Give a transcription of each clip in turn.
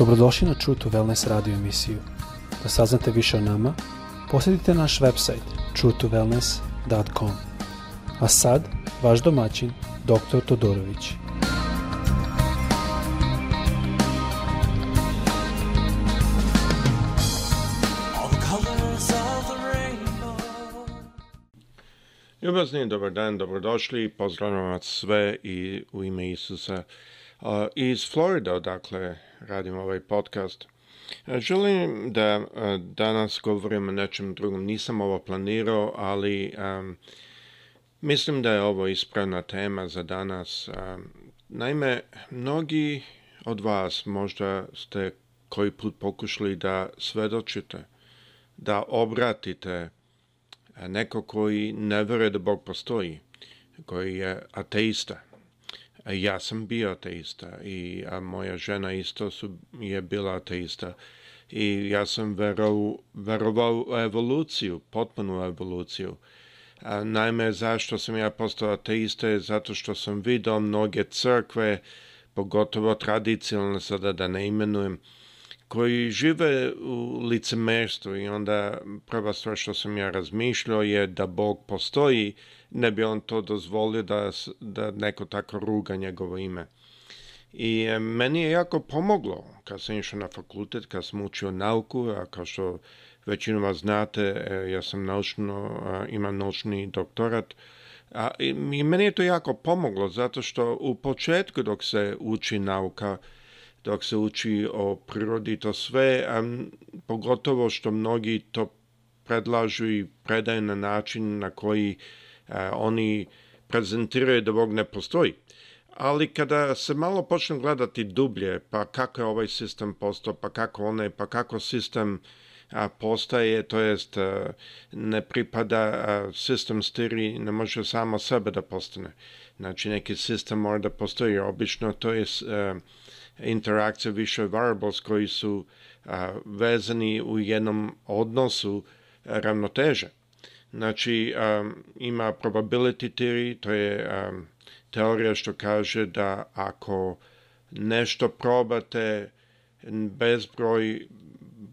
Dobrodošli na True to Wellness radio emisiju. Da saznate više o nama, posjetite naš website truetowellness.com. A sad, vaš domaćin, dr. Todorović. Ljubazni, dobar dan, dobrodošli, pozdravljam vas sve i u ime Isusa iz Florida, dakle, radim ovaj podcast. Želim da danas govorim o nečem drugom. Nisam ovo planirao, ali um, mislim da je ovo ispravna tema za danas. Um, naime, mnogi od vas možda ste koji put pokušali da svedočite, da obratite neko koji ne vere da Bog postoji, koji je ateista. E, ja sam bio ateista i a moja žena isto su, je bila ateista i ja sam verovao verovao u evoluciju, potpunu evoluciju. A, najme zašto sam ja postao ateista je zato što sam vidio mnoge crkve, pogotovo tradicionalne sada da ne imenujem, koji žive u licemerstvu i onda prva stvar što sam ja razmišljao je da Bog postoji, ne bi on to dozvolio da, da neko tako ruga njegovo ime. I e, meni je jako pomoglo kad sam išao na fakultet, kad sam učio nauku, a kao što većinu vas znate, e, ja sam naučno, imam naučni doktorat, a, i, i meni je to jako pomoglo, zato što u početku dok se uči nauka, dok se uči o prirodi to sve, a pogotovo što mnogi to predlažu i predaju na način na koji a, oni prezentiraju da Bog ne postoji. Ali kada se malo počne gledati dublje, pa kako je ovaj sistem postao, pa kako onaj, pa kako sistem a, postaje, to jest a, ne pripada a, sistem stiri, ne može samo sebe da postane. Znači neki sistem mora da postoji, obično to je a, interakcija više variables koji su a, vezani u jednom odnosu ravnoteže. Znači, a, ima probability theory, to je a, teorija što kaže da ako nešto probate bezbroj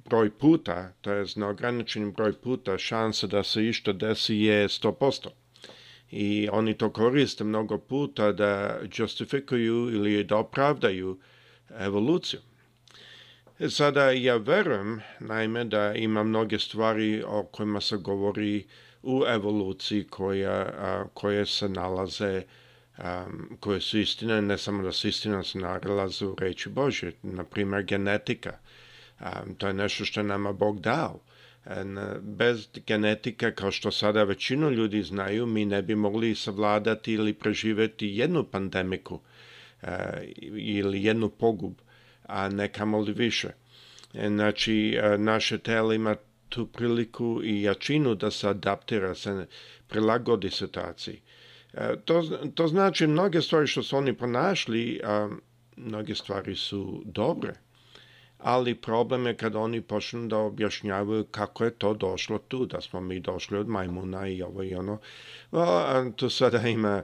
broj puta, to je neograničen broj puta, šansa da se išto desi je 100%. I oni to koriste mnogo puta da justifikuju ili da opravdaju uh, evoluciju. E, sada ja verujem, naime, da ima mnoge stvari o kojima se govori u evoluciji koja, a, koje se nalaze, a, koje su istine, ne samo da su istina, se nalaze u reči Bože, na primer genetika. A, to je nešto što je nama Bog dao. E, bez genetika, kao što sada većinu ljudi znaju, mi ne bi mogli savladati ili preživeti jednu pandemiku Eh, ili jednu pogub, a ne kamoli više. E, znači, eh, naše telo ima tu priliku i jačinu da se adaptira, se prilagodi situaciji. Eh, to, to znači mnoge stvari što su oni pronašli, mnoge stvari su dobre ali problem je kad oni počnu da objašnjavaju kako je to došlo tu, da smo mi došli od majmuna i ovo i ono. Well, tu sada ima,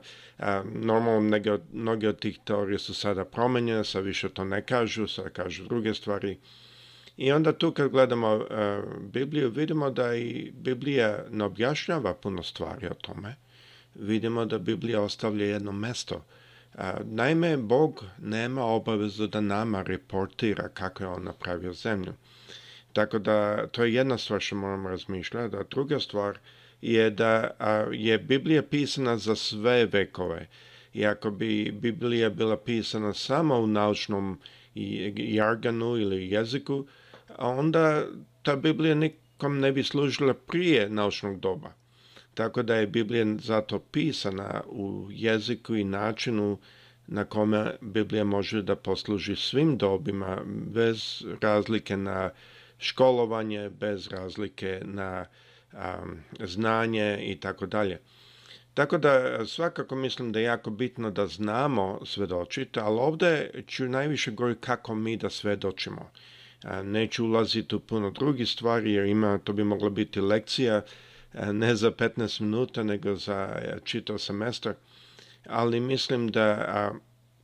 normalno mnoge, mnoge od tih teorije su sada promenjene, sa više to ne kažu, sada kažu druge stvari. I onda tu kad gledamo Bibliju, vidimo da i Biblija ne objašnjava puno stvari o tome. Vidimo da Biblija ostavlja jedno mesto Naime, Bog nema obavezu da nama reportira kako je on napravio zemlju. Tako da, to je jedna stvar što moramo razmišljati, a druga stvar je da je Biblija pisana za sve vekove. I ako bi Biblija bila pisana samo u naučnom jarganu ili jeziku, onda ta Biblija nikom ne bi služila prije naučnog doba tako da je Biblija zato pisana u jeziku i načinu na kome Biblija može da posluži svim dobima, bez razlike na školovanje, bez razlike na um, znanje i tako dalje. Tako da svakako mislim da je jako bitno da znamo svedočiti, ali ovde ću najviše govoriti kako mi da svedočimo. Neću ulaziti u puno drugih stvari jer ima, to bi mogla biti lekcija E, ne za 15 minuta, nego za e, čitav semestar, ali mislim da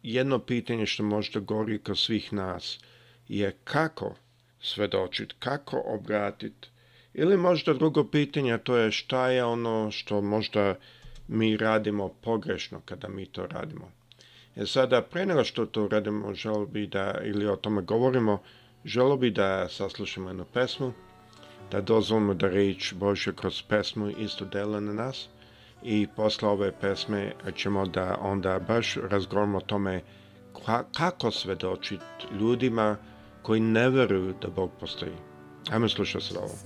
jedno pitanje što možda gori kao svih nas je kako svedočiti, kako obratiti. Ili možda drugo pitanje, to je šta je ono što možda mi radimo pogrešno kada mi to radimo. E sada, pre nego što to radimo, želo bi da, ili o tome govorimo, želo bi da saslušamo jednu pesmu da dozvolimo da reč Božja kroz pesmu isto dela na nas i posle ove pesme ćemo da onda baš razgovaramo o tome kako svedočiti ljudima koji ne veruju da Bog postoji. Ajmo slušati slovo.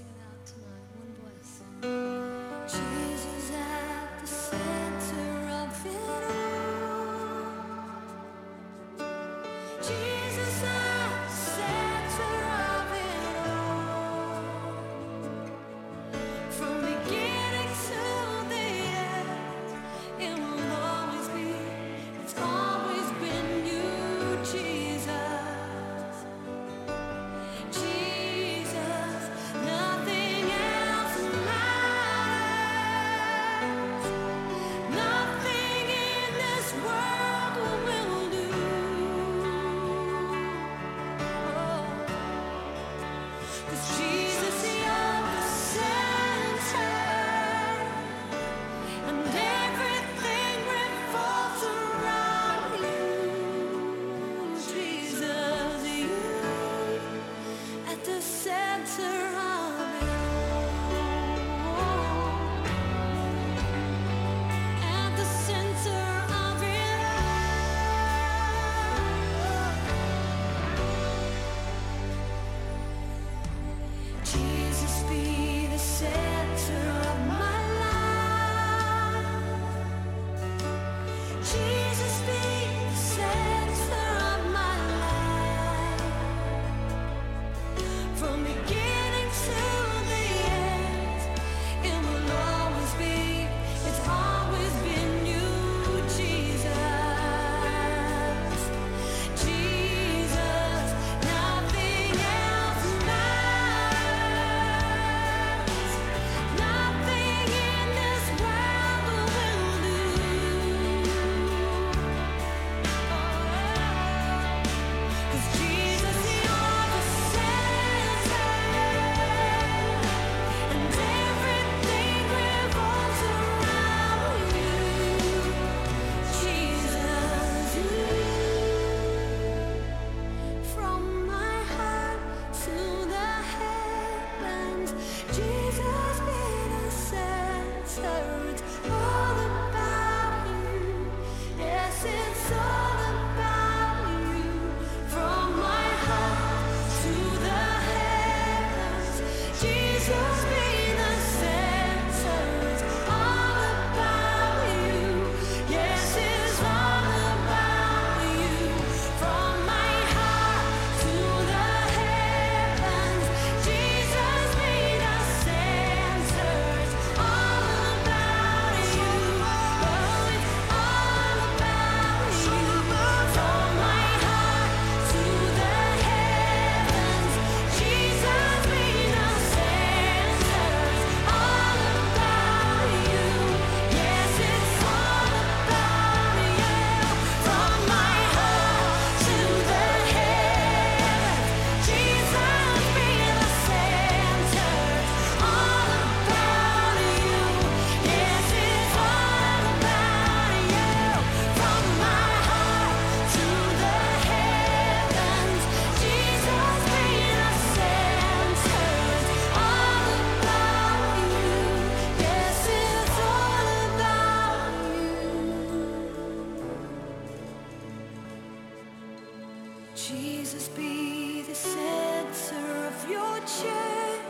Jesus be the center of your church.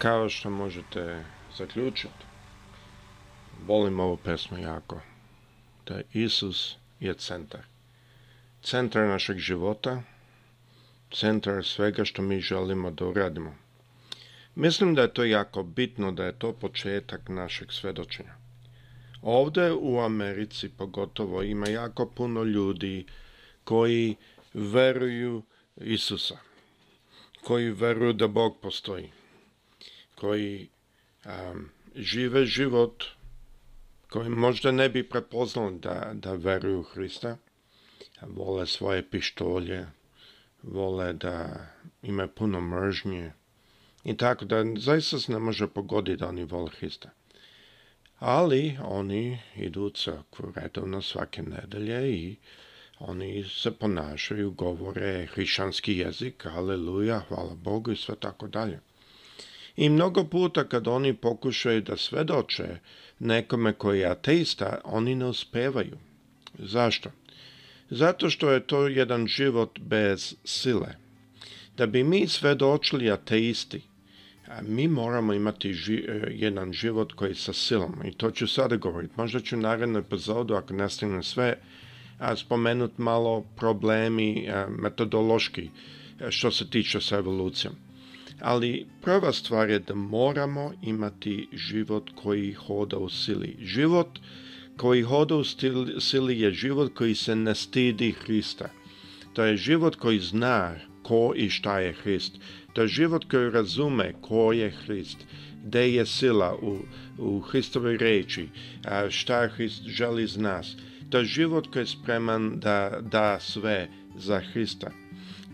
Kao što možete zaključiti, volim ovu pesmu jako, da Isus je centar. Centar našeg života, centar svega što mi želimo da uradimo. Mislim da je to jako bitno, da je to početak našeg svedočenja. Ovde u Americi pogotovo ima jako puno ljudi koji veruju Isusa, koji veruju da Bog postoji koji a, um, žive život koji možda ne bi prepoznali da, da veruju u Hrista, vole svoje pištolje, vole da ima puno mržnje i tako da zaista se ne može pogoditi da oni vole Hrista. Ali oni idu u crkvu redovno svake nedelje i oni se ponašaju, govore hrišćanski jezik, aleluja, hvala Bogu i sve tako dalje. I mnogo puta kad oni pokušaju da svedoče nekome koji je ateista, oni ne uspevaju. Zašto? Zato što je to jedan život bez sile. Da bi mi svedočili ateisti, mi moramo imati ži, e, jedan život koji sa silom. I to ću sada govoriti. Možda ću narednu epizodu, ako ne sve, spomenuti malo problemi e, metodološki e, što se tiče sa evolucijom ali prva stvar je da moramo imati život koji hoda u sili. Život koji hoda u sili je život koji se ne stidi Hrista. To je život koji zna ko i šta je Hrist. To je život koji razume ko je Hrist, gde je sila u, u Hristovoj reči, a šta Hrist želi iz nas. To je život koji je spreman da da sve za Hrista.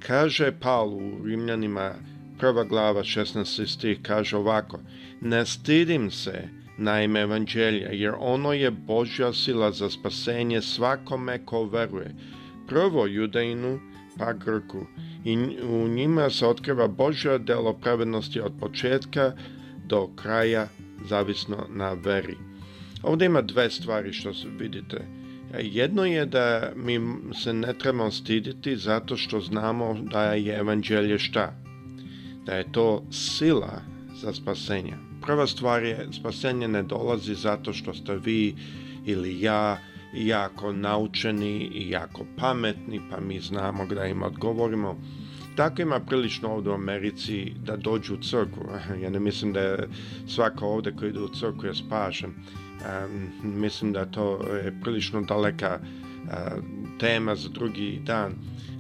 Kaže Paul u Rimljanima prva glava 16. stih kaže ovako Ne stidim se, naime evanđelja, jer ono je Božja sila za spasenje svakome ko veruje. Prvo judejnu, pa grku. I u njima se otkriva Božje delo pravednosti od početka do kraja, zavisno na veri. Ovde ima dve stvari što vidite. Jedno je da mi se ne trebamo stiditi zato što znamo da je evanđelje šta? da je to sila za spasenje. Prva stvar je, spasenje ne dolazi zato što ste vi ili ja jako naučeni i jako pametni, pa mi znamo da im odgovorimo. Tako ima prilično ovde u Americi da dođu u crkvu. Ja ne mislim da je svako ovde koji ide u crkvu je spašen. Um, mislim da to je prilično daleka uh, tema za drugi dan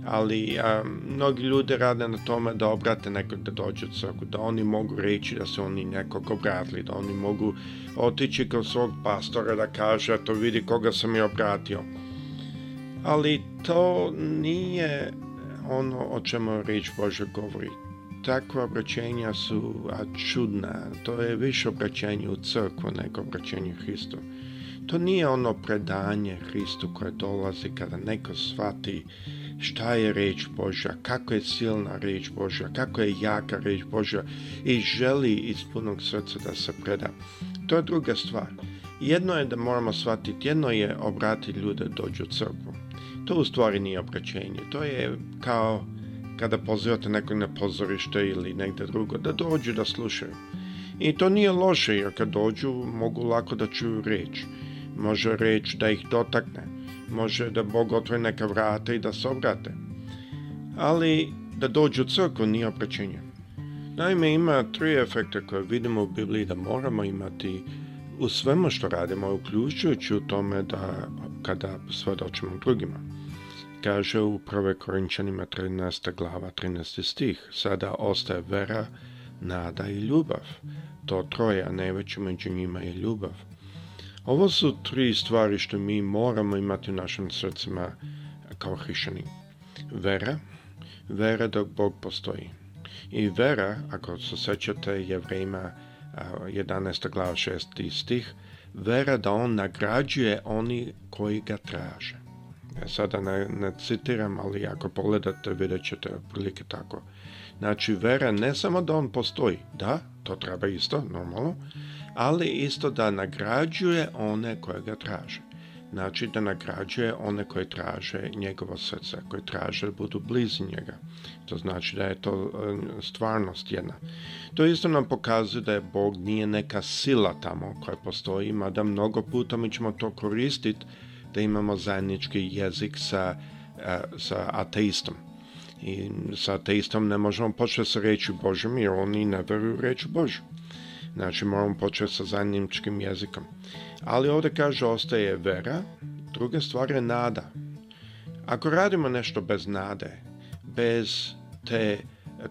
ali a, mnogi ljudi rade na tome da obrate nekog da dođe u crku, da oni mogu reći da su oni nekog obratili, da oni mogu otići kod svog pastora da kaže, to vidi koga sam je obratio. Ali to nije ono o čemu reč Bože govori. Takva obraćenja su a, čudna, to je više obraćenje u crkvu nego obraćenje Hristu. To nije ono predanje Hristu koje dolazi kada neko shvati šta je reč Božja, kako je silna reč Božja, kako je jaka reč Božja i želi iz punog srca da se preda. To je druga stvar. Jedno je da moramo shvatiti, jedno je obratiti ljude da dođu u crkvu. To u stvari nije obraćenje, to je kao kada pozivate nekog na pozorište ili negde drugo, da dođu da slušaju. I to nije loše, jer kad dođu mogu lako da čuju reč. Može reč da ih dotakne može da Bog otvori neka vrata i da se obrate. Ali da dođu u crkvu nije oprećenje. Naime, ima tri efekta koje vidimo u Bibliji da moramo imati u svemu što radimo, uključujući u tome da kada svedočimo drugima. Kaže u 1. Korinčanima 13. glava 13. stih, sada ostaje vera, nada i ljubav. To troje, a najveće među njima je ljubav. Ovo su tri stvari što mi moramo imati u našim srcima kao hrišćani. Vera, vera da Bog postoji. I vera, ako se sećate, je vrema 11. glava 6. stih, vera da on nagrađuje oni koji ga traže. Ja e, sada ne, ne citiram, ali ako pogledate, vidjet ćete prilike tako. Znači, vera ne samo da on postoji, da, to treba isto, normalno, ali isto da nagrađuje one koje ga traže. Znači da nagrađuje one koje traže njegovo srce, koje traže da budu blizu njega. To znači da je to e, stvarnost jedna. To isto nam pokazuje da je Bog nije neka sila tamo koja postoji, da mnogo puta mi ćemo to koristiti da imamo zajednički jezik sa, e, sa ateistom. I sa ateistom ne možemo početi sa reći Božom jer oni ne veruju reći Božom. Znači moramo početi sa zajedničkim jezikom. Ali ovde kaže ostaje vera, druga stvar je nada. Ako radimo nešto bez nade, bez te,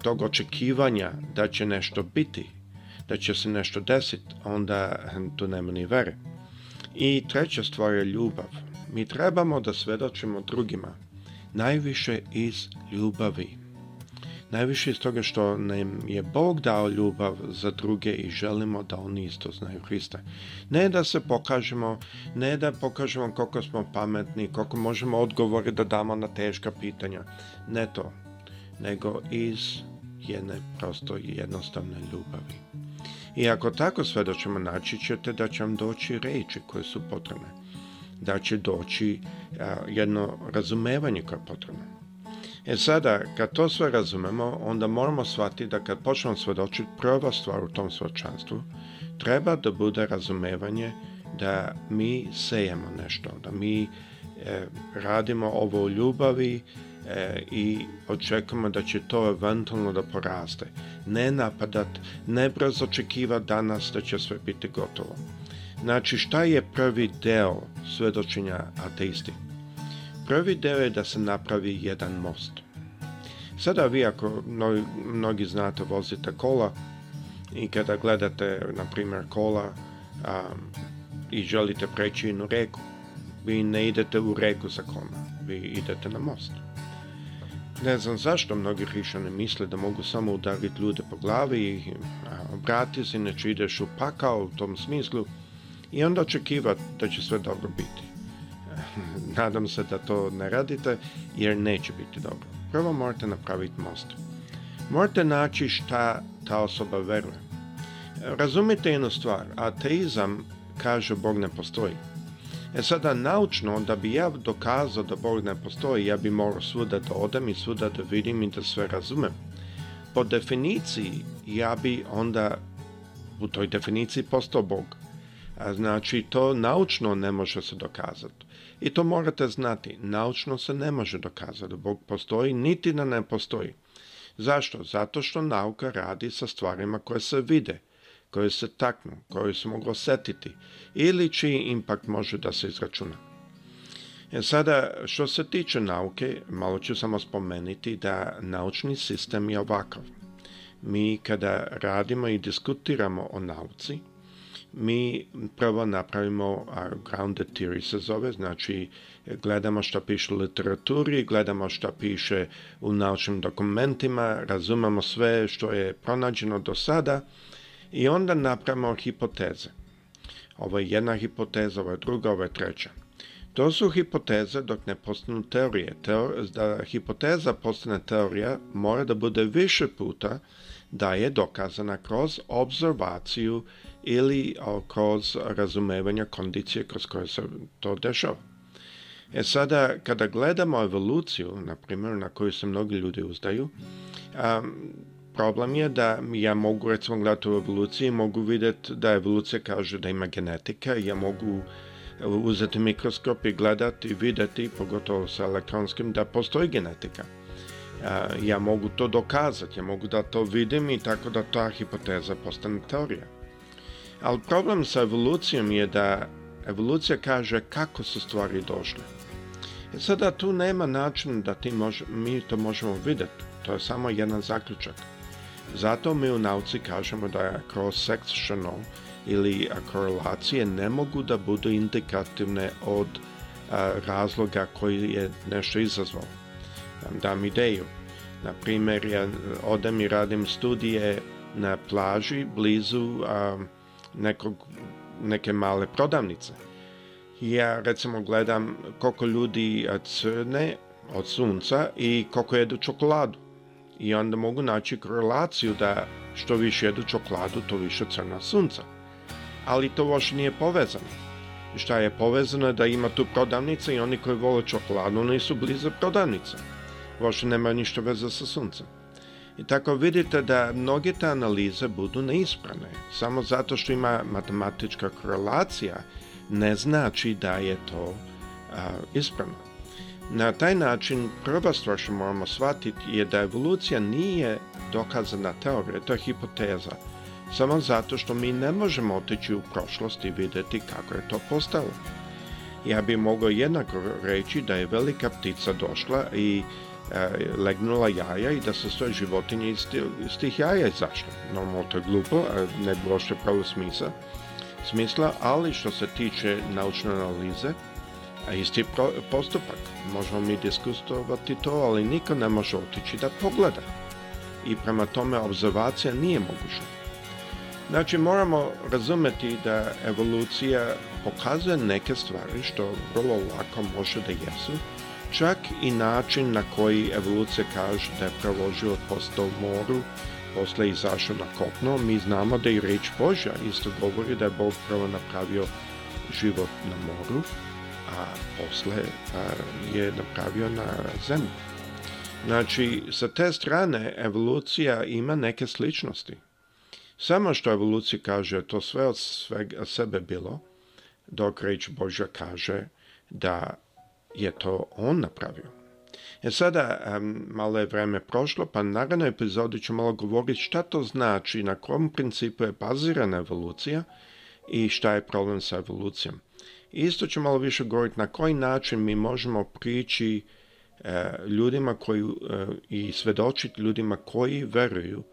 tog očekivanja da će nešto biti, da će se nešto desiti, onda tu nema ni vere. I treća stvar je ljubav. Mi trebamo da svedočimo drugima, najviše iz ljubavi. Najviše iz toga što nam je Bog dao ljubav za druge i želimo da oni isto znaju Hrista. Ne da se pokažemo, ne da pokažemo koliko smo pametni, koliko možemo odgovore da damo na teška pitanja. Ne to, nego iz jedne prosto jednostavne ljubavi. I ako tako svedočimo, da naći ćete da će vam doći reči koje su potrebne. Da će doći a, jedno razumevanje koje je potrebno. E sada, kad to sve razumemo, onda moramo shvatiti da kad počnemo svedočiti prva stvar u tom svedočanstvu, treba da bude razumevanje da mi sejemo nešto, da mi e, radimo ovo u ljubavi e, i očekujemo da će to eventualno da poraste. Ne napadat, ne brzo očekiva danas da će sve biti gotovo. Znači, šta je prvi deo svedočenja ateisti? Prvi deo je da se napravi jedan most. Sada vi ako mnogi znate vozite kola i kada gledate na primjer kola a, i želite preći jednu reku, vi ne idete u reku sa koma, vi idete na most. Ne znam zašto mnogi hrišćani misle da mogu samo udariti ljude po glavi i obrati se, neće ideš u pakao u tom smislu i onda očekivati da će sve dobro biti. nadam se da to ne radite jer neće biti dobro. Prvo morate napraviti most. Morate naći šta ta osoba veruje. Razumite jednu stvar, ateizam kaže Bog ne postoji. E sada, naučno, da bi ja dokazao da Bog ne postoji, ja bi morao svuda da odem i svuda da vidim i da sve razumem. Po definiciji, ja bi onda u toj definiciji postao Bog. A znači, to naučno ne može se dokazati. I to morate znati, naučno se ne može dokazati da Bog postoji, niti da ne postoji. Zašto? Zato što nauka radi sa stvarima koje se vide, koje se taknu, koje se mogu osetiti ili čiji impakt može da se izračuna. E sada, što se tiče nauke, malo ću samo spomenuti da naučni sistem je ovakav. Mi kada radimo i diskutiramo o nauci, mi prvo napravimo our grounded theory se zove, znači gledamo šta piše u literaturi, gledamo šta piše u naučnim dokumentima, razumemo sve što je pronađeno do sada i onda napravimo hipoteze. Ovo je jedna hipoteza, ovo je druga, ovo je treća. To su hipoteze dok ne postanu teorije. Teor, da hipoteza postane teorija mora da bude više puta da je dokazana kroz observaciju ili kroz razumevanja kondicije kroz koje se to dešava. E sada, kada gledamo evoluciju, na primjer, na koju se mnogi ljudi uzdaju, um, problem je da ja mogu recimo gledati u evoluciji, mogu videti da evolucija kaže da ima genetika, ja mogu uzeti mikroskop i gledati, videti, pogotovo sa elektronskim, da postoji genetika. Ja mogu to dokazati, ja mogu da to vidim i tako da ta hipoteza postane teorija. Ali problem sa evolucijom je da evolucija kaže kako su stvari došle. I e sada tu nema način da ti mož, mi to možemo videti. To je samo jedan zaključak. Zato mi u nauci kažemo da cross-sectional ili korelacije ne mogu da budu indikativne od a, razloga koji je nešto izazvao. Vam dam ideju. Na primjer, ja odem i radim studije na plaži blizu a, nekog, neke male prodavnice. Ja recimo gledam koliko ljudi crne od sunca i koliko jedu čokoladu. I onda mogu naći korelaciju da što više jedu čokoladu, to više crna sunca. Ali to baš nije povezano. Šta je povezano je da ima tu prodavnica i oni koji vole čokoladu oni su blizu prodavnice. Voš nema ništa veze sa suncem. I tako vidite da mnoge te analize budu neisprane. Samo zato što ima matematička korelacija ne znači da je to a, ispravno. Na taj način prva stvar što moramo shvatiti je da evolucija nije dokazana teorija, to je hipoteza. Samo zato što mi ne možemo otići u prošlost i videti kako je to postalo. Ja bih mogao jednako reći da je velika ptica došla i E, legnula jaja i da se stoje životinje iz, iz tih jaja Zašto? Normalno to je glupo, e, ne bi uopšte pravo smisla, smisla, ali što se tiče naučne analize, a isti postupak. Možemo mi diskutovati to, ali niko ne može otići da pogleda. I prema tome observacija nije moguća. Znači moramo razumeti da evolucija pokazuje neke stvari što vrlo lako može da jesu, čak i način na koji evolucija kaže da je prvo život postao u moru, posle izašao na kopno, mi znamo da i reč Božja isto govori da je Bog prvo napravio život na moru, a posle a, je napravio na zemlji. Znači, sa te strane evolucija ima neke sličnosti. Samo što evolucija kaže da to sve od svega sebe bilo, dok reč Božja kaže da je to on napravio. E sada, malo je vreme prošlo, pa naravno epizodi ću malo govoriti šta to znači, na kom principu je bazirana evolucija i šta je problem sa evolucijom. Isto ću malo više govoriti na koji način mi možemo prići e, ljudima koji, e, i svedočiti ljudima koji veruju,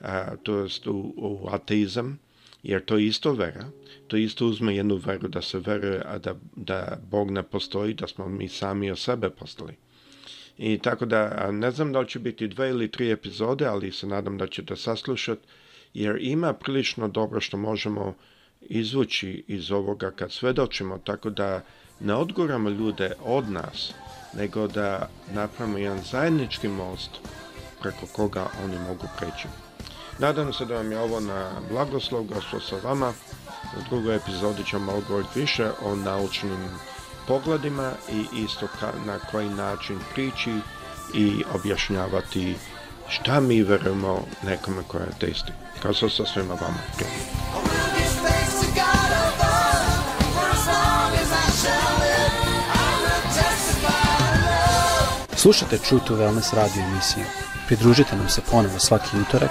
a, e, to jest u, u ateizam, jer to je isto vera. To isto uzme jednu veru da se veruje, a da, da Bog ne postoji, da smo mi sami o sebe postali. I tako da, ne znam da li će biti dve ili tri epizode, ali se nadam da ćete saslušati, jer ima prilično dobro što možemo izvući iz ovoga kad svedočimo, tako da ne odguramo ljude od nas, nego da napravimo jedan zajednički most preko koga oni mogu preći. Nadam se da vam je ovo na blagoslov što sa vama. U drugoj epizodi ćemo malo govoriti više o naučnim pogledima i isto na koji način prići i objašnjavati šta mi verujemo nekome koja je testi. Kao sa svima vama. Slušate True to Wellness radio emisiju. Pridružite nam se ponovo svaki utorak